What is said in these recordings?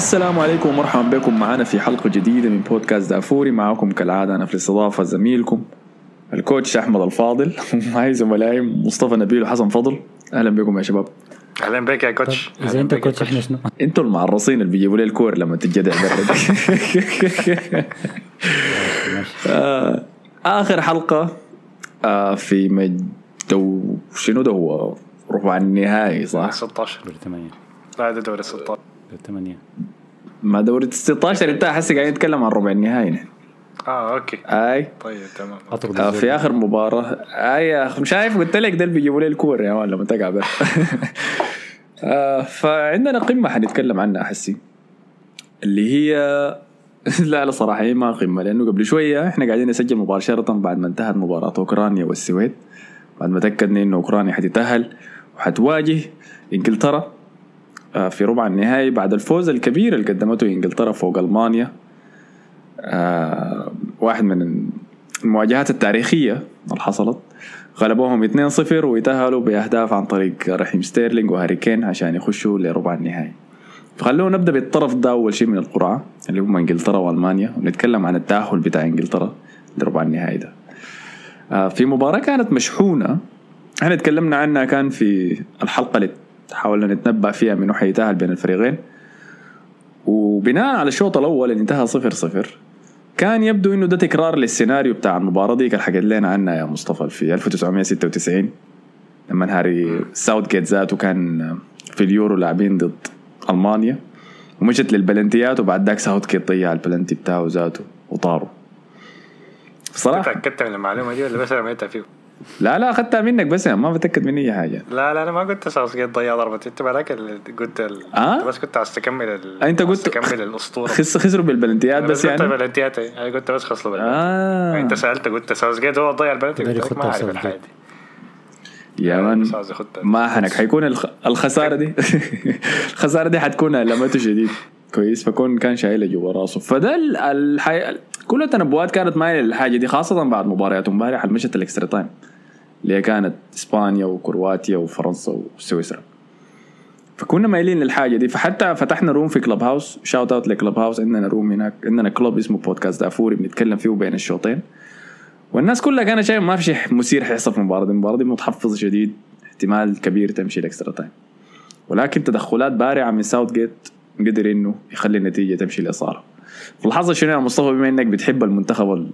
السلام عليكم ومرحبا بكم معنا في حلقة جديدة من بودكاست دافوري. معكم كالعادة أنا في الاستضافة زميلكم ال coach أحمد الفاضل ومعي زملائي مصطفى نبيل وحسن فضل. أهلا بكم يا شباب. أهلا بك يا coach. طيب، اذا أنت coach إحنا شنو؟ أنتوا المعرصين اللي بيجيبوا لي الكور لما تتجدع برا. آه، آخر حلقة آه، في مج... دو شنو ده هو؟ ربع النهائي صح؟ 16 دوري 8 لا ده دوري 16 دوري 8 ما دوري 16 انت حسي قاعدين نتكلم عن ربع النهائي نحن. آه okay. أي. طيب تمام. آه،. في آخر مباراة. أي يا أخي شايف؟ قلت لك ده اللي بيجيبوا لي الكور يا man لما تقع برا، فعندنا قمة حنتكلم عنها احسي اللي هي لا لا صراحة هي ما قمة لأنه قبل شوية إحنا قاعدين نسجل مباشره بعد ما انتهت مباراة أوكرانيا والسويد. بعد ما تأكدنا إنه أوكرانيا حتتأهل وحتواجه إنجلترا. آه، في ربع النهائي بعد الفوز الكبير اللي قدمته إنجلترا فوق ألمانيا. آه، واحد من المواجهات التاريخية اللي حصلت. غلبوهم 2-0 ويتأهلوا بأهداف عن طريق رحيم ستيرلينج وهاري كين عشان يخشوا لربع النهائي. فخلونا نبدأ بالطرف ده أول شيء من القرعة اللي هم إنجلترا وألمانيا ونتكلم عن التأهل بتاع إنجلترا لربع النهائي ده. آه، في مباراة كانت مشحونة. إحنا تكلمنا عنها كان في الحلقة اللي حاولنا نتنبأ فيها من حيتاهل بين الفريقين. وبناء على الشوط الأول اللي انتهى 0 0 كان يبدو إنه ده تكرار للسيناريو بتاع المباراة دي اللي حكيت لنا عنها يا مصطفى في 1996 لما هاري ساوث جيت ذاته كان في اليورو لاعبين ضد ألمانيا ومشت للبلنتيات وبعد ذاك ساوث جيت ضيع البلنتي بتاعه ذاته وطاروا صراحة. تاكدت من المعلومة دي ولا بس رميتها فيه؟ لا لا أخذتها منك بس يعني ما بتأكد مني أي حاجة. لا لا أنا ما قلت جيت ضيع ضربه انت بالك اللي قلت ال... آه؟ بس كنت عايز تكمل ال... أنت عايز قلت- تكمل الأسطورة. خس خسروا بالبلنتيات بس قلت يعني. بلنتيات أنا قلت بس خسروا بلنتيات آه. أنت سألت قلت ساوث جيت هو ضيع البلنتي قلت لك ما الحاجة. دي. يا مان بس عاوز أخدها. ما حنك. حيكون الخ... الخسارة دي. الخسارة دي حتكون لمته شديد كويس. فكون كان شايله جوا راسه. فده ال- الحي... كل التنبؤات كانت مايله للحاجة دي خاصة بعد مباريات. امبارح اللي مشت ال extra time اللي هي كانت إسبانيا وكرواتيا وفرنسا وسويسرا. فكنا مايلين للحاجة دي. فحتى فتحنا room في كلوب هاوس shout out لكلوب هاوس عندنا room هناك. عندنا club اسمه بودكاست دافوري بنتكلم فيه بين الشوطين. والناس كلها كانت شايفة ما في شيء مثير حيحصل في المباراة دي. المباراة دي متحفظه شديد. احتمال كبير تمشي ال extra time. ولكن تدخلات بارعة من ساوث جيت قدر إنه يخلي النتيجة تمشي لصالحه في الحظ شنو يا مصطفى؟ بما إنك بتحب المنتخب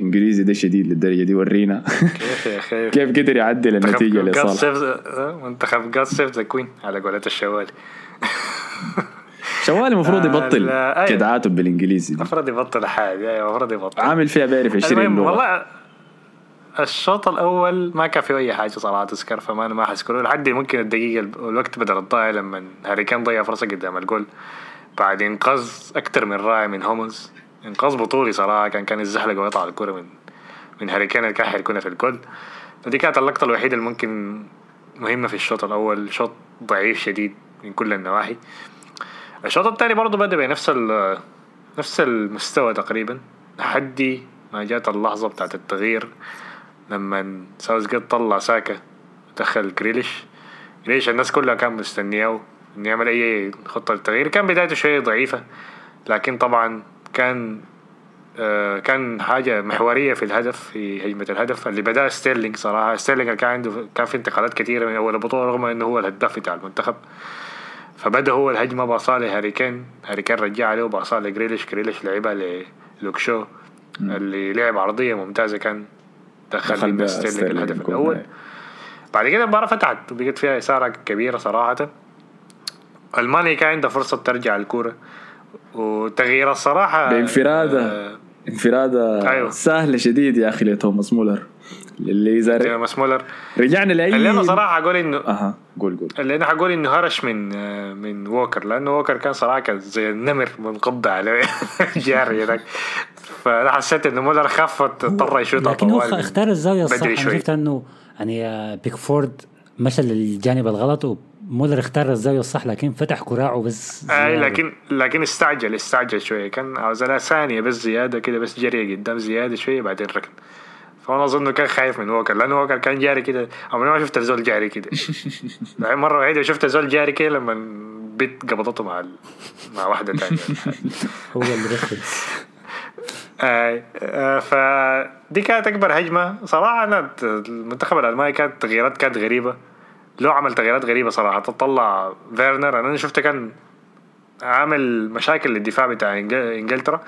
الإنجليزي ده شديد للدرجة دي ورينا. كيف يا أخي؟ كيف قدر يعدل النتيجة save- آه، منتخب God save the Queen على قولة الشوالي شوالي المفروض يبطل لا، أيوة. كدعاته بالإنجليزي. المفروض يبطل حاجة أيوه المفروض يبطل. عامل فيها بيعرف يشتري المهم اللغة والله الشوط الأول ما كان فيه أي حاجة صراحة تذكر فما أنا ما حذكره لحد ممكن الدقيقة الوقت بدل الضايع لما هاري كان ضيع فرصة قدام الجول. بعد إنقاذ أكثر من رائع من هوملز إنقاذ بطولي صراحة كان كان يتزحلق ويقطع الكرة من من هاري كان اللي حيكون في الجول. فدي كانت اللقطة الوحيدة اللي ممكن مهمة في الشوط الأول. شوط ضعيف شديد من كل النواحي. الشوط الثاني برضه بدأ بنفس نفس المستوى تقريبا. لحد ما جات اللحظة بتاعت التغيير. لما ساوث جيت طلع ساكا دخل جريليش. جريليش الناس كلها كان مستنياه إنه يعمل أي خطة للتغيير. كان بدايته شوية ضعيفة لكن طبعا كان آه كان حاجة محورية في الهدف في هجمة الهدف. اللي بدأ ستيرلينج صراحة ستيرلينج كان عنده كان في انتقالات كثيرة من أول البطولة رغم إنه هو الهداف بتاع المنتخب. فبدأ هو الهجمة باصاها لهاري كين. هاري كين رجع عليه وباصاها لجريليش جريليش. لعبها للوك شو اللي لعب عرضية ممتازة. كان دخل, بها ستيرلينج الهدف أي. بعد كده المباراة فتحت وبقت فيها إثارة كبيرة صراحة ألمانيا كان عندها فرصة ترجع الكورة وتغيير الصراحة بإنفرادة آه، إنفرادة أيوه. سهلة شديد يا أخي لتوماس مولر اللي إذا توماس مولر. رجعنا لاي اللي أنا صراحة أقول انه أها قول قول. اللي أنا حقول إنه هرش من آه، من ووكر لأنه ووكر كان صراحة كان زي النمر منقض على جاري هناك. فأنا حسيت إنه مولر خف اضطر يشوطها لكن هو طوال. اختار الزاوية الصح. أنا. شفت إنه يعني آه، بيكفورد مشى للجانب الغلط ومولر اختار الزاوية الصح لكن فتح كراعه بس اي زيادة. لكن لكن استعجل استعجل شوية كان عاوز ثانية بس زيادة كده بس جري قدام زيادة شوية بعدين ركن. فانا أظن كان خايف من ووكر لأنه ووكر كان جاري كده. عمري ما شفت الزول جاري كده. يعني مرة وحيدة شفت الزول جاري كده لما البيت قبضته مع ال... مع واحدة ثانية هو اللي آه آه فدي كانت أكبر هجمة. صراحة أنا المنتخب الألماني كانت تغييرات كانت غريبة. له عمل تغييرات غريبة صراحة تطلع فيرنر. أنا شفته كان عامل مشاكل للدفاع بتاع إنجلترا.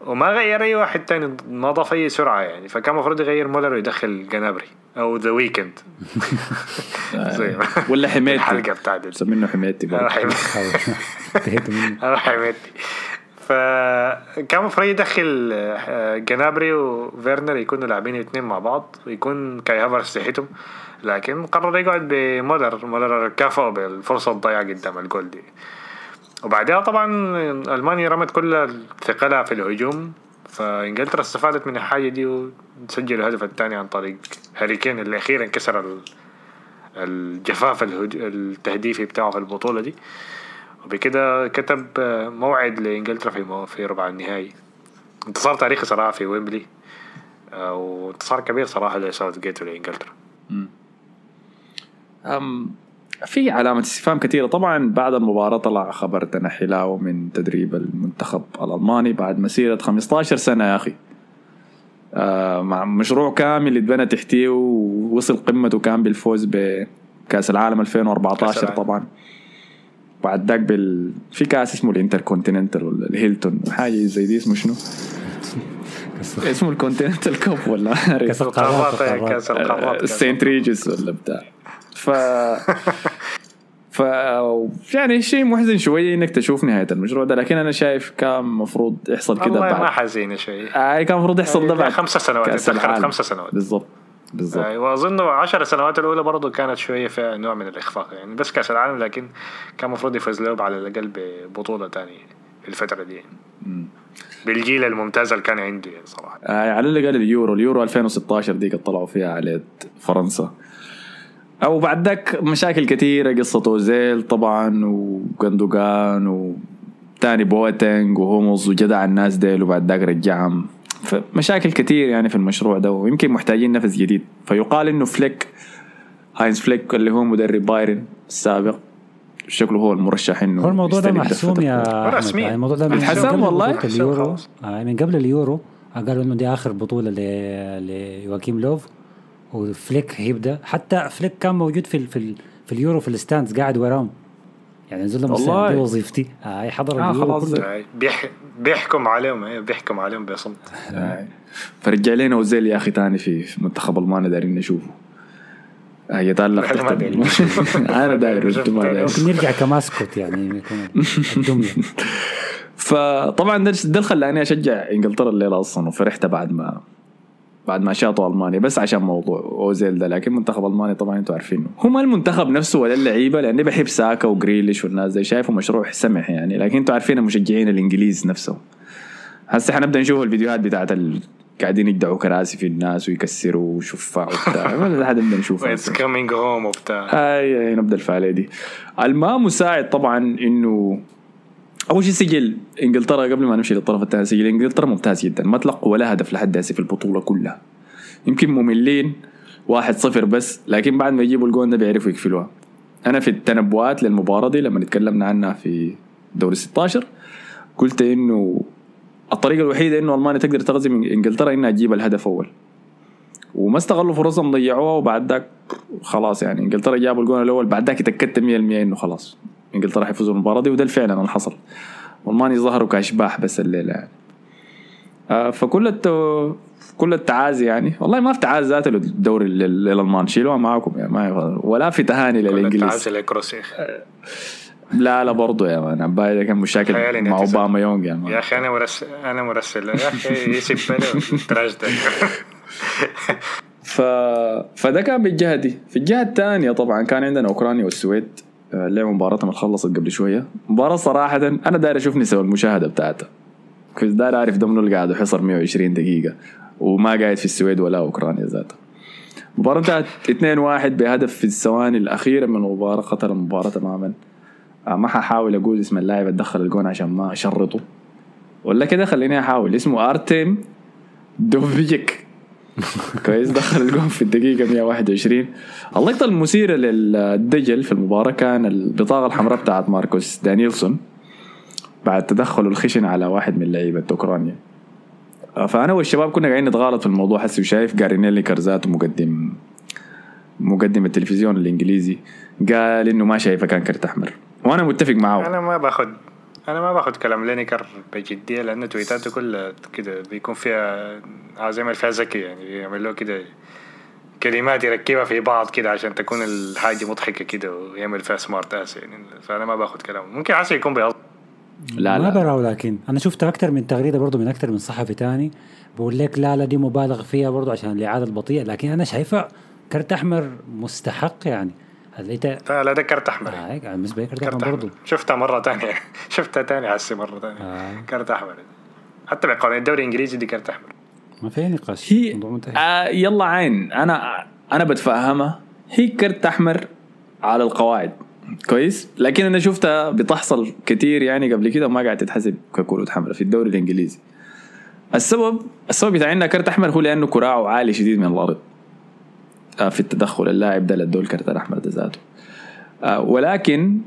وما غير أي واحد تاني ما ضاف أي سرعة يعني. فكان المفروض يغير مولر ويدخل جنابري أو The Weeknd ولا حميتي الحلقة بتاعت. انتهيت منه أنا حميتي فكان المفروض يدخل آه، جنابري وفيرنر يكونوا لاعبين الاثنين مع بعض ويكون كاي هافرز تحتهم لكن قرر يقعد بمولر. مولر كافئه بالفرصة الضايعة قدام الجول دي. وبعدها طبعا ألمانيا رمت كل ثقلها في الهجوم فإنجلترا استفادت من الحاجة دي وسجلوا الهدف الثاني عن طريق هاري كين اللي أخيرا كسر ال- الجفاف التهديفي بتاعه في البطولة دي. وبكده كتب موعد لإنجلترا في في ربع النهائي. انتصار تاريخي صراحة في ويمبلي آه، وانتصار كبير صراحة لساوث جيت ولانجلترا في علامة استفهام كثيرة طبعا بعد المباراة طلع خبر تنحي لاو من تدريب المنتخب الألماني بعد مسيرة 15 سنة يا أخي آه مع مشروع كامل اتبنى تحتيه ووصل قمته كان بالفوز بكأس العالم 2014 كأس العالم. طبعا بعد ذاك بال... في كأس اسمه الانتر كونتيننتال ولا الهيلتون حاجة زي دي اسمه شنو؟ اسمه ال Continental Cup ولا كأس القارات. كأس القارات سانت ريجس ولا بتاع ف ف يعني شيء محزن شوية إنك تشوف نهاية المشروع ده لكن أنا شايف كان المفروض يحصل كده والله ما بعد. حزينة شوي. آه كان المفروض يحصل ده آه، بعد. خمسة سنوات، العالم. خمسة سنوات. بالضبط بالضبط. آه، وأظن عشر سنوات الأولى برضه كانت شوية فيها نوع من الإخفاق يعني. بس كأس العالم لكن كان المفروض يفوز له على الأقل ببطولة تانية في الفترة دي. يعني. بالجيل الممتاز اللي كان عنده يعني صراحة. آه على الأقل اليورو اليورو 2016 دي قد طلعوا فيها على فرنسا. أو بعد ذاك مشاكل كثيره قصة أوزيل طبعا وجندوجان وتاني بواتينج وهوملز وجدع الناس ديل وبعد ذاك رجعهم فمشاكل كثير يعني في المشروع ده ويمكن محتاجين نفس جديد فيقال إنه فليك هاينز فليك اللي هو مدرب بايرن السابق شكله هو المرشح إنه هو الموضوع ده محسوم يا. يعني الموضوع ده قبل والله؟ اليورو. آه، من قبل اليورو قالوا إنه دي آخر بطولة ل- ليواكيم لوف وفليك هيبدأ. حتى فليك كان موجود في ال- في ال- في اليورو في ال stands قاعد وراهم. يعني نزل لهم والله. دي وظيفتي. آه حضر آه، خلاص. آه، بيح... بيحكم عليهم. أيوة، بيحكم عليهم بصمت. آه. فرجع لنا اوزيل يا أخي تاني في منتخب المانيا دارين نشوفه. إحنا ما تحت. أنا داير أنتوا ما داير ممكن نرجع كماسكوت يعني الدمية. فطبعا ده ده اللي خلاني أشجع إنجلترا الليلة أصلا وفرحت بعد ما بعد ما شاطوا ألمانيا بس عشان موضوع اوزيل ده لكن منتخب ألمانيا طبعا أنتوا عارفينه. هو ما المنتخب نفسه ولا اللعيبة لاني بحب ساكا وجريليش والناس زي شايفه مشروع سمح يعني لكن أنتوا عارفين المشجعين الإنجليز نفسهم. هسه حنبدا نشوف الفيديوهات بتاعت ال... قاعدين يقدعوا كراسي في الناس ويكسروا شفاع وبتاع. ما حد نبدا نشوفها it's coming home وبتاع. أي نبدأ الفعالية دي. الما مساعد طبعا إنه أول شيء سجل. إنجلترا قبل ما نمشي للطرف الثاني سجل. إنجلترا ممتاز جدا. ما تلقوا ولا هدف لحد هسه في البطولة كلها. يمكن مملين واحد صفر بس لكن بعد ما يجيبوا الجون ده بيعرفوا يقفلوها. أنا في التنبؤات للمباراة دي لما تكلمنا عنها في دوري 16 قلت إنه الطريقة الوحيدة إنه ألمانيا تقدر تغزي من إنجلترا إنها تجيب الهدف أول. وما استغلوا فرصهم ضيعوها وبعد ذاك خلاص يعني إنجلترا جابوا الجون الأول. بعد ذاك اتأكدت 100% إنه خلاص. إنجلترا حيفوزوا بالمباراة دي وده فعلا اللي حصل. والماني ظهروا كإشباح بس الليلة. يعني آه فكل الت... كل التعازي يعني والله ما في تعازي ذاته للدوري لل- للألمان. شيلوها معاكم يعني ما ولا في تهاني للإنجليز. التعازي لكروسيخ لا لا برضه يا مان عباية كان مشاكل مع. أوباما يونغ يا مان يا أخي أنا مرسل أنا مرسل. يا أخي يسيب التراش ده ف... فده كان بالجهة دي. في الجهة الثانية طبعا كان عندنا أوكرانيا والسويد. آه، لعبوا مباراتهم اللي خلصت قبل شوية؟ مباراة صراحة أنا داير أشوف نسب المشاهدة بتاعتها. كنت داير أعرف ده منو اللي قاعد يحصر 120 دقيقة وما قاعد في السويد ولا أوكرانيا ذاتها. المباراه انتهت 2-1 بهدف في الثواني الأخيرة من المباراة قتل المباراة تماما. آه، ما ححاول أقول اسم اللاعب اللي دخل الجون عشان ما أشرطه. ولا كده خليني أحاول. اسمه أرتيم دوفيجيك. كويس. دخل الجون في الدقيقة 121 اللقطة المثيرة للدجل في المباراة كان البطاقة الحمراء بتاعت ماركوس دانيلسون بعد تدخله الخشن على واحد من لعيبه أوكرانيا. فأنا والشباب كنا قاعدين نتغالط في الموضوع حسي وشايف جاري لينيكر ذات مقدم مقدم التلفزيون الإنجليزي قال إنه ما شايفه كان كرت أحمر. وأنا متفق معه. أنا ما باخد أنا ما باخد كلام لينيكر بجدية لأن تويتاته كلها كده بيكون فيها زي ما فيها ذكي يعني بيعمل له كده كلمات يركبها في بعض كده عشان تكون الحاجة مضحكة كده ويعمل فيها smart ass يعني فأنا ما باخد كلامه. ممكن عسى يكون بيض لا ما لا. براو لكن أنا شفت أكثر من تغريدة برضه من أكثر من صحفي تاني بقول لك لا لا دي مبالغ فيها برضه عشان الإعادة البطيئة لكن أنا شايفها كرت أحمر مستحق يعني. انت لا لا ده كرت أحمر. آه هيك بالنسبة لي كرت كرت أحمر برضه شفتها مرة تانية. شفتها تاني حسي مرة تانية. آه. كرت أحمر. حتى بقوانين الدوري الإنجليزي دي كرت أحمر. ما في نقاش. هي الموضوع منتهي. آه يلا عين. أنا أنا بتفهمها. هي كرت أحمر على القواعد. كويس؟ لكن أنا شفتها بتحصل كتير يعني قبل كده وما قاعد تتحسب ككروت حمراء في الدوري الإنجليزي. السبب السبب بتاع انها كرت أحمر هو لأنه كراعه عالي شديد من الأرض. في التدخل اللاعب ده للدول الكرت الأحمر ده ذاته. آه ولكن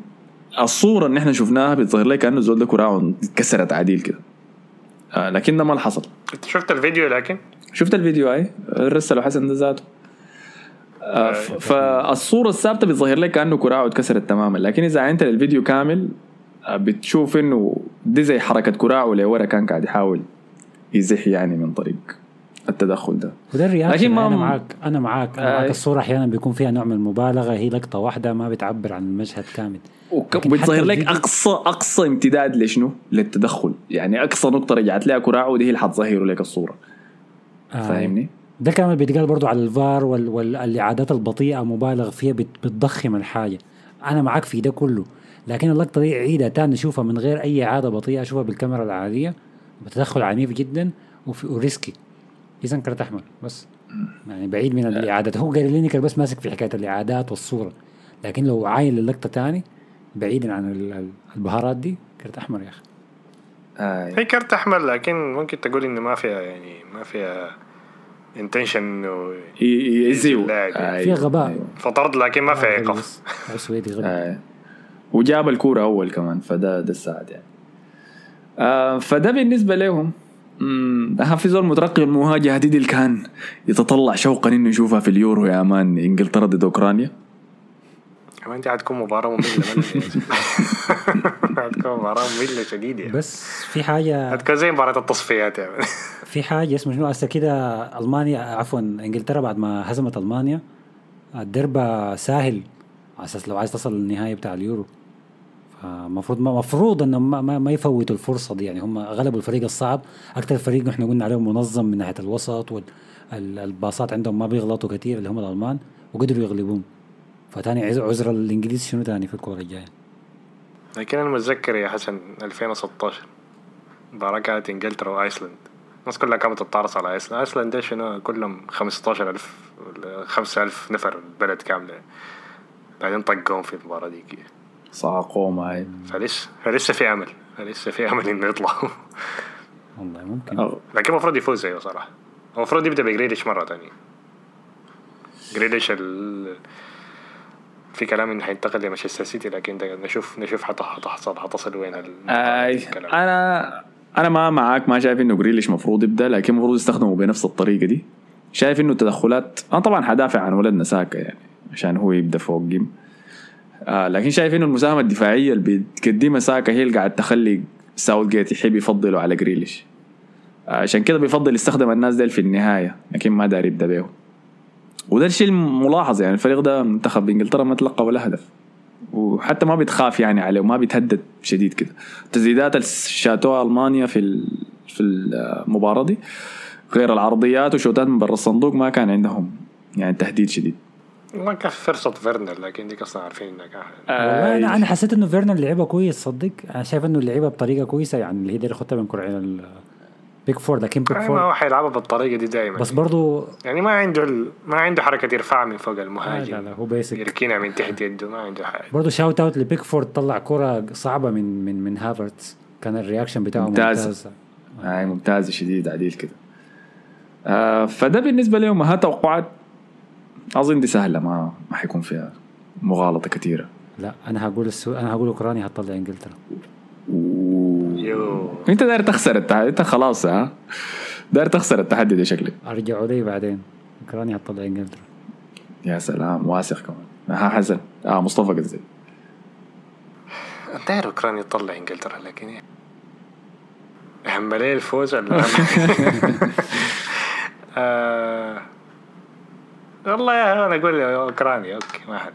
الصورة اللي إحنا شفناها بتظهر لك كأنه الزول ده كراعه اتكسرت عديل كده. آه لكن ده ما اللي حصل انت شفت الفيديو لكن؟ شفت الفيديو هاي رسله حسن ده ذاته. آه، فالصورة الثابتة بتظهر لك كأنه كراعه اتكسرت تماما. لكن إذا عينت الفيديو كامل آه، بتشوف إنه دي زي حركة كراعه لورا كان قاعد يحاول يزح يعني من طريق. التدخل ده. وده الرياكشن. لكن ما- أنا معاك أنا معاك. أنا آه. معاك الصورة أحيانا بيكون فيها نوع من المبالغة هي لقطة واحدة ما بتعبر عن المشهد كامل. وبتظهر لك أقصى أقصى امتداد لشنو؟ للتدخل. يعني أقصى نقطة رجعت لها كراعه ودي هي اللي حتظهر لك الصورة. آه. فاهمني؟ ده اللي بيتقال برضو على الفار وال... والاعادات البطيئة مبالغ فيها بت... بتضخم الحاجة. أنا معاك في ده كله. لكن اللقطة دي عيدها تاني نشوفها من غير أي إعادة بطيئة أشوفها بالكاميرا العادية. بتدخل عنيف جدا وفي... و risky. اذا كرت أحمر بس. يعني بعيد من الإعادات. هو جاري لينيكر بس ماسك في حكاية الإعادات والصورة. لكن لو عاين للقطة تاني بعيدا عن ال- ال- البهارات دي كرت أحمر يا أخي. آه. هي كرت أحمر لكن ممكن تقول إنه ما فيها يعني ما فيها intention إنه ي- ي- يأذيه اللاعب. آه، فيها غباء. فطرد لكن ما فيها ايقاف سويدي غبي آه. وجاب الكورة أول كمان فده ده الساعد يعني. آه فده بالنسبة لهم. زول مترقب المواجهة دي, دي اللي كان يتطلع شوقا إنه يشوفها في اليورو يا man. إنجلترا ضد أوكرانيا. كمان دي حتكون مباراة مملة. ملة حتكون مباراة مملة شديدة يعني. بس في حاجة حتكون زي مباراة التصفيات يعني. في حاجة اسمه شنو؟ هسه كده ألمانيا عفوا إنجلترا بعد ما هزمت ألمانيا الدرب ساهل على أساس لو عايز تصل للنهائي بتاع اليورو. فمفروض ما مفروض انهم ما, ما, ما يفوتوا الفرصة دي. يعني هم غلبوا الفريق الصعب. أكثر فريق إحنا قلنا عليهم منظم من ناحية الوسط والباصات عندهم ما بيغلطوا كثير اللي هم الألمان وقدروا يغلبوهم فتاني عذر الإنجليز شنو تاني في الكورة الجاية؟ لكن أنا متذكر يا حسن 2016 مباراة كانت إنجلترا وآيسلند. الناس كلها كانت تتعرص على آيسلند. آيسلند ده شنو؟ كلهم 15000 ولا 5000 نفر البلد كاملة. بعدين طقهم في المباراة دي صعقوهم هاي. فلسه فلسه في أمل. فلسه في أمل إنه يطلعوا والله ممكن. أو- لكن المفروض يفوز أيوه صراحة. هو المفروض يبدأ بجريليش مرة تانية. جريليش ال... في كلام إنه حينتقل لمانشستر سيتي لكن ده نشوف نشوف حت- حتحصل حتصل وين اي الكلام. أنا أنا ما معاك ما شايف إنه جريليش مفروض يبدأ لكن المفروض يستخدموا بنفس الطريقة دي. شايف إنه التدخلات أنا طبعا حدافع عن ولدنا ساكا يعني عشان هو يبدأ فوق game. آه لكن شايف إنه المساهمة الدفاعية اللي بتقدمها ساكا هي اللي قاعد تخلي ساوث جيت يحب يفضله على جريليش. آه عشان كده بيفضل يستخدم الناس ديل في النهاية لكن ما داري يبدأ بيه. وده الشيء الملاحظ يعني الفريق ده منتخب إنجلترا ما تلقى ولا هدف. وحتى ما بتخاف يعني عليه وما بيتهدد شديد كده. التسديدات اللي شاتوها ألمانيا في في المباراة دي غير العرضيات وشوتات من برا الصندوق ما كان عندهم يعني تهديد شديد. ما كان في فرصة فيرنر لكن دي أصلا عارفين انها كان والله أنا آه أنا حسيت إنه فيرنر لعبها كويس صدق. أنا شايف إنه لعبها بطريقة كويسة يعني اللي هي داير ياخدها من كرعين البيك فور لكن بيك ما فور هو حيلعبها بالطريقة دي دائما بس برضو يعني ما عنده ال... ما عنده حركة يرفعها من فوق آه المهاجم. لا لا هو بيسك يركينها من تحت يده ما عنده حاجة. برضو شاوت اوت لبيك فور طلع كرة صعبة من من من هافرتز كان الرياكشن بتاعه ممتاز. ممتاز. هاي ممتازة شديد عديل كده. آه فده بالنسبة لهم. ها توقعات؟ أظن دي سهلة ما ما حيكون فيها مغالطة كثيرة. لا أنا هقول السو... أنا هقول أوكرانيا هتطلع إنجلترا. يو. أنت داير تخسر التحدي أنت خلاص ها؟ داير تخسر التحدي ده شكلك. ارجعوا لي بعدين. أوكرانيا هتطلع إنجلترا. يا سلام واثق كمان. ها حسن. آه مصطفى قصدي. داير أوكرانيا تطلع إنجلترا لكن إيه؟ أهم ليه الفوز ولا آه، والله يا أنا أقول أوكرانيا okay ما حد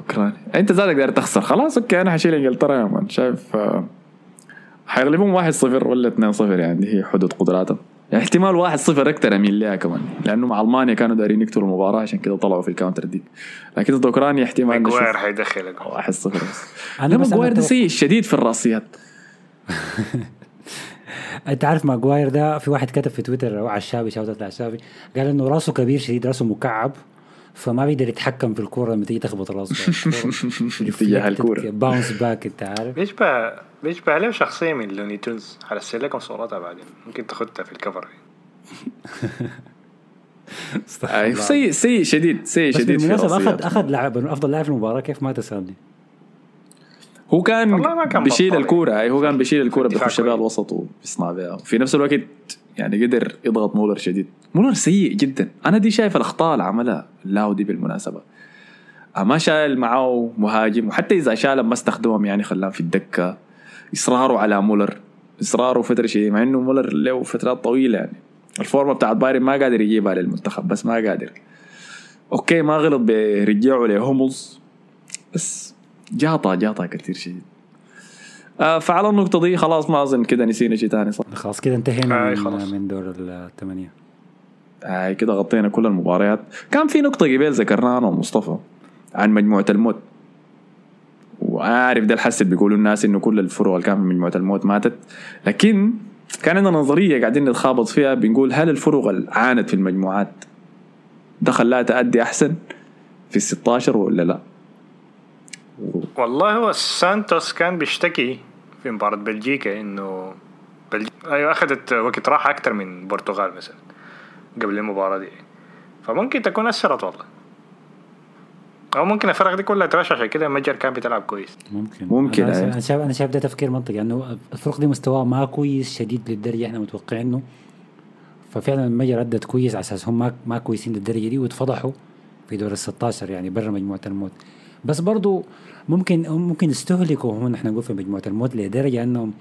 أوكرانيا. أنت زادك داير تخسر. خلاص okay أنا حشيل إنجلترا يا man. شايف آه، حيغلبهم 1-0 ولا 2-0 يعني هي حدود قدراتهم. يعني احتمال 1-0 أكثر اميل ليها كمان. لأنه مع ألمانيا كانوا دايرين يقتلوا المباراة عشان كده طلعوا في ال counter دي لكن ضد أوكرانيا احتمال ماجواير حيدخل جول. 1-0 بس. أنا ماجواير ده سيء شديد في الرأسيات. انت عارف ماجواير ده في واحد كتب في تويتر على الشابي shout out على الشابي قال إنه راسه كبير شديد راسه مكعب فما بيقدر يتحكم في الكورة لما تيجي تخبط راسه. اتجاه الكورة. bounce back انت عارف. بيشبه بيشبه له شخصية من Looney Tunes. هرسل لكم صورتها بعدين. ممكن تاخدها في ال cover. آه، سيء سيء شديد سيء شديد في بالمناسبة أخذ أخذ لاعب أفضل لاعب في المباراة كيف ما تسالني هو كان, كان بيشيل الكورة اي هو كان بيشيل الكورة بيخش بها. الوسط وبيصنع بها. وفي نفس الوقت يعني قدر يضغط مولر شديد. مولر سيء جدا. أنا دي شايف الأخطاء اللي عملها لاو دي بالمناسبة. آه، ما شال معاه مهاجم وحتى إذا شالهم ما استخدمهم يعني خلاهم في الدكة. إصراره على مولر. إصراره فتره شيء مع إنه مولر له فترات طويلة يعني. الفورمة بتاعت بايرن ما قادر يجيبها للمنتخب بس ما قادر. okay ما غلط برجعه لهوملز بس جاطا جاطا كثير شديد آه فعلى النقطة دي خلاص ما أظن كده نسينا شيء ثاني صح؟ خلاص كده انتهينا آه، من, خلاص. من دور الثمانية. آه كده غطينا كل المباريات. كان في نقطة قبل ذكرناها أنا ومصطفى عن مجموعة الموت. وعارف ده الحس اللي بيقولوا الناس إنه كل الفروع اللي كان في مجموعة الموت ماتت. لكن كان عندنا نظرية قاعدين نتخابط فيها بنقول هل الفروق اللي عانت في المجموعات ده خلاها تأدي أحسن في ال 16 ولا لا؟ والله هو سانتوس كان بيشتكي في مباراة بلجيكا إنه بلج... أيوه أخذت وقت راحة أكثر من البرتغال مثلا قبل المباراة دي. فممكن تكون أثرت والله. أو ممكن الفرق دي كلها ترشح عشان كده مجر كان بيلعب كويس. ممكن. ممكن، أنا, أيوة. أنا شايف أنا شايف ده تفكير منطقي انه الفرق دي مستواه ما كويس شديد للدرجة إحنا متوقعينه ففعلا المجر أدت كويس على أساس هم ما, ما كويسين للدرجة دي واتفضحوا في دور ال 16 يعني برا مجموعة الموت. بس برضو ممكن ممكن استهلكوا هم نحن نقول في مجموعة الموت لدرجة أنهم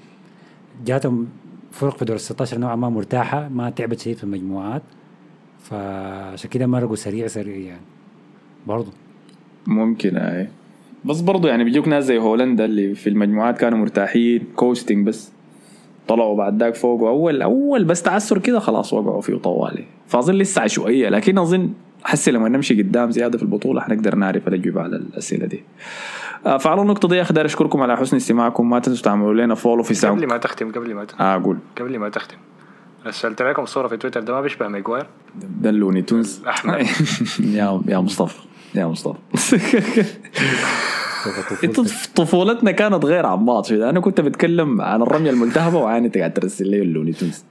جاتهم فرق في دور ال 16 نوعا ما مرتاحة ما تعبت شديد في المجموعات. فعشان كده مرقوا سريع سريع يعني. برضو. ممكن اي بس برضو يعني بيجوك ناس زي هولندا اللي في المجموعات كانوا مرتاحين كوستنج بس. طلعوا بعد ذاك فوق اول أول بس تعثر كده خلاص وقعوا فيه طوالي فاظن لسه عشوائية لكن أظن حسي لما نمشي قدام زيادة في البطولة حنقدر نعرف الاجوبه على الأسئلة دي. آه، فعلى النقطة دي أقدر أشكركم على حسن استماعكم. ما تنسوا تعملوا لنا follow في قبل ساوند ما تختم قبل ما تختم. آه أقول قبل ما تختم. رسلت لكم صورة في تويتر ده ما بيشبه ماجواير. ده ال Looney Tunes الأحمر. يا يا مصطفى يا مصطفى. طفولتنا كانت غير عماط شوية. أنا كنت بتكلم عن الرمية الملتهبة وعاني أنت قاعد ترسل لي ال Looney Tunes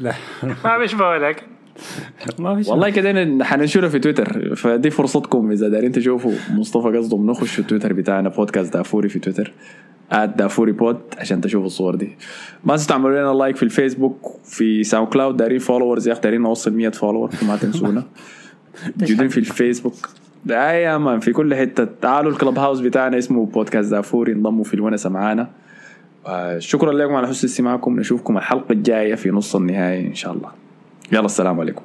لا. ما بيشبه لكن ما فيش والله كده حننشرها في تويتر. فدي فرصتكم إذا دارين تشوفوا مصطفى قصدهم نخش التويتر بتاعنا بودكاست دافوري في تويتر at Dafoori Pod عشان تشوفوا الصور دي. ما تنسوا تعملوا لنا like في الفيسبوك في ساوند كلاود دارين followers يا أخي دارين نوصل 100 follower فما تنسونا. موجودين في الفيسبوك. يا مان في كل حتة. تعالوا الكلب هاوس بتاعنا اسمه بودكاست دافوري انضموا في الونسة معانا. آه، شكرا لكم على حسن استماعكم. نشوفكم الحلقة الجاية في نص النهائي إن شاء الله. يلا السلام عليكم.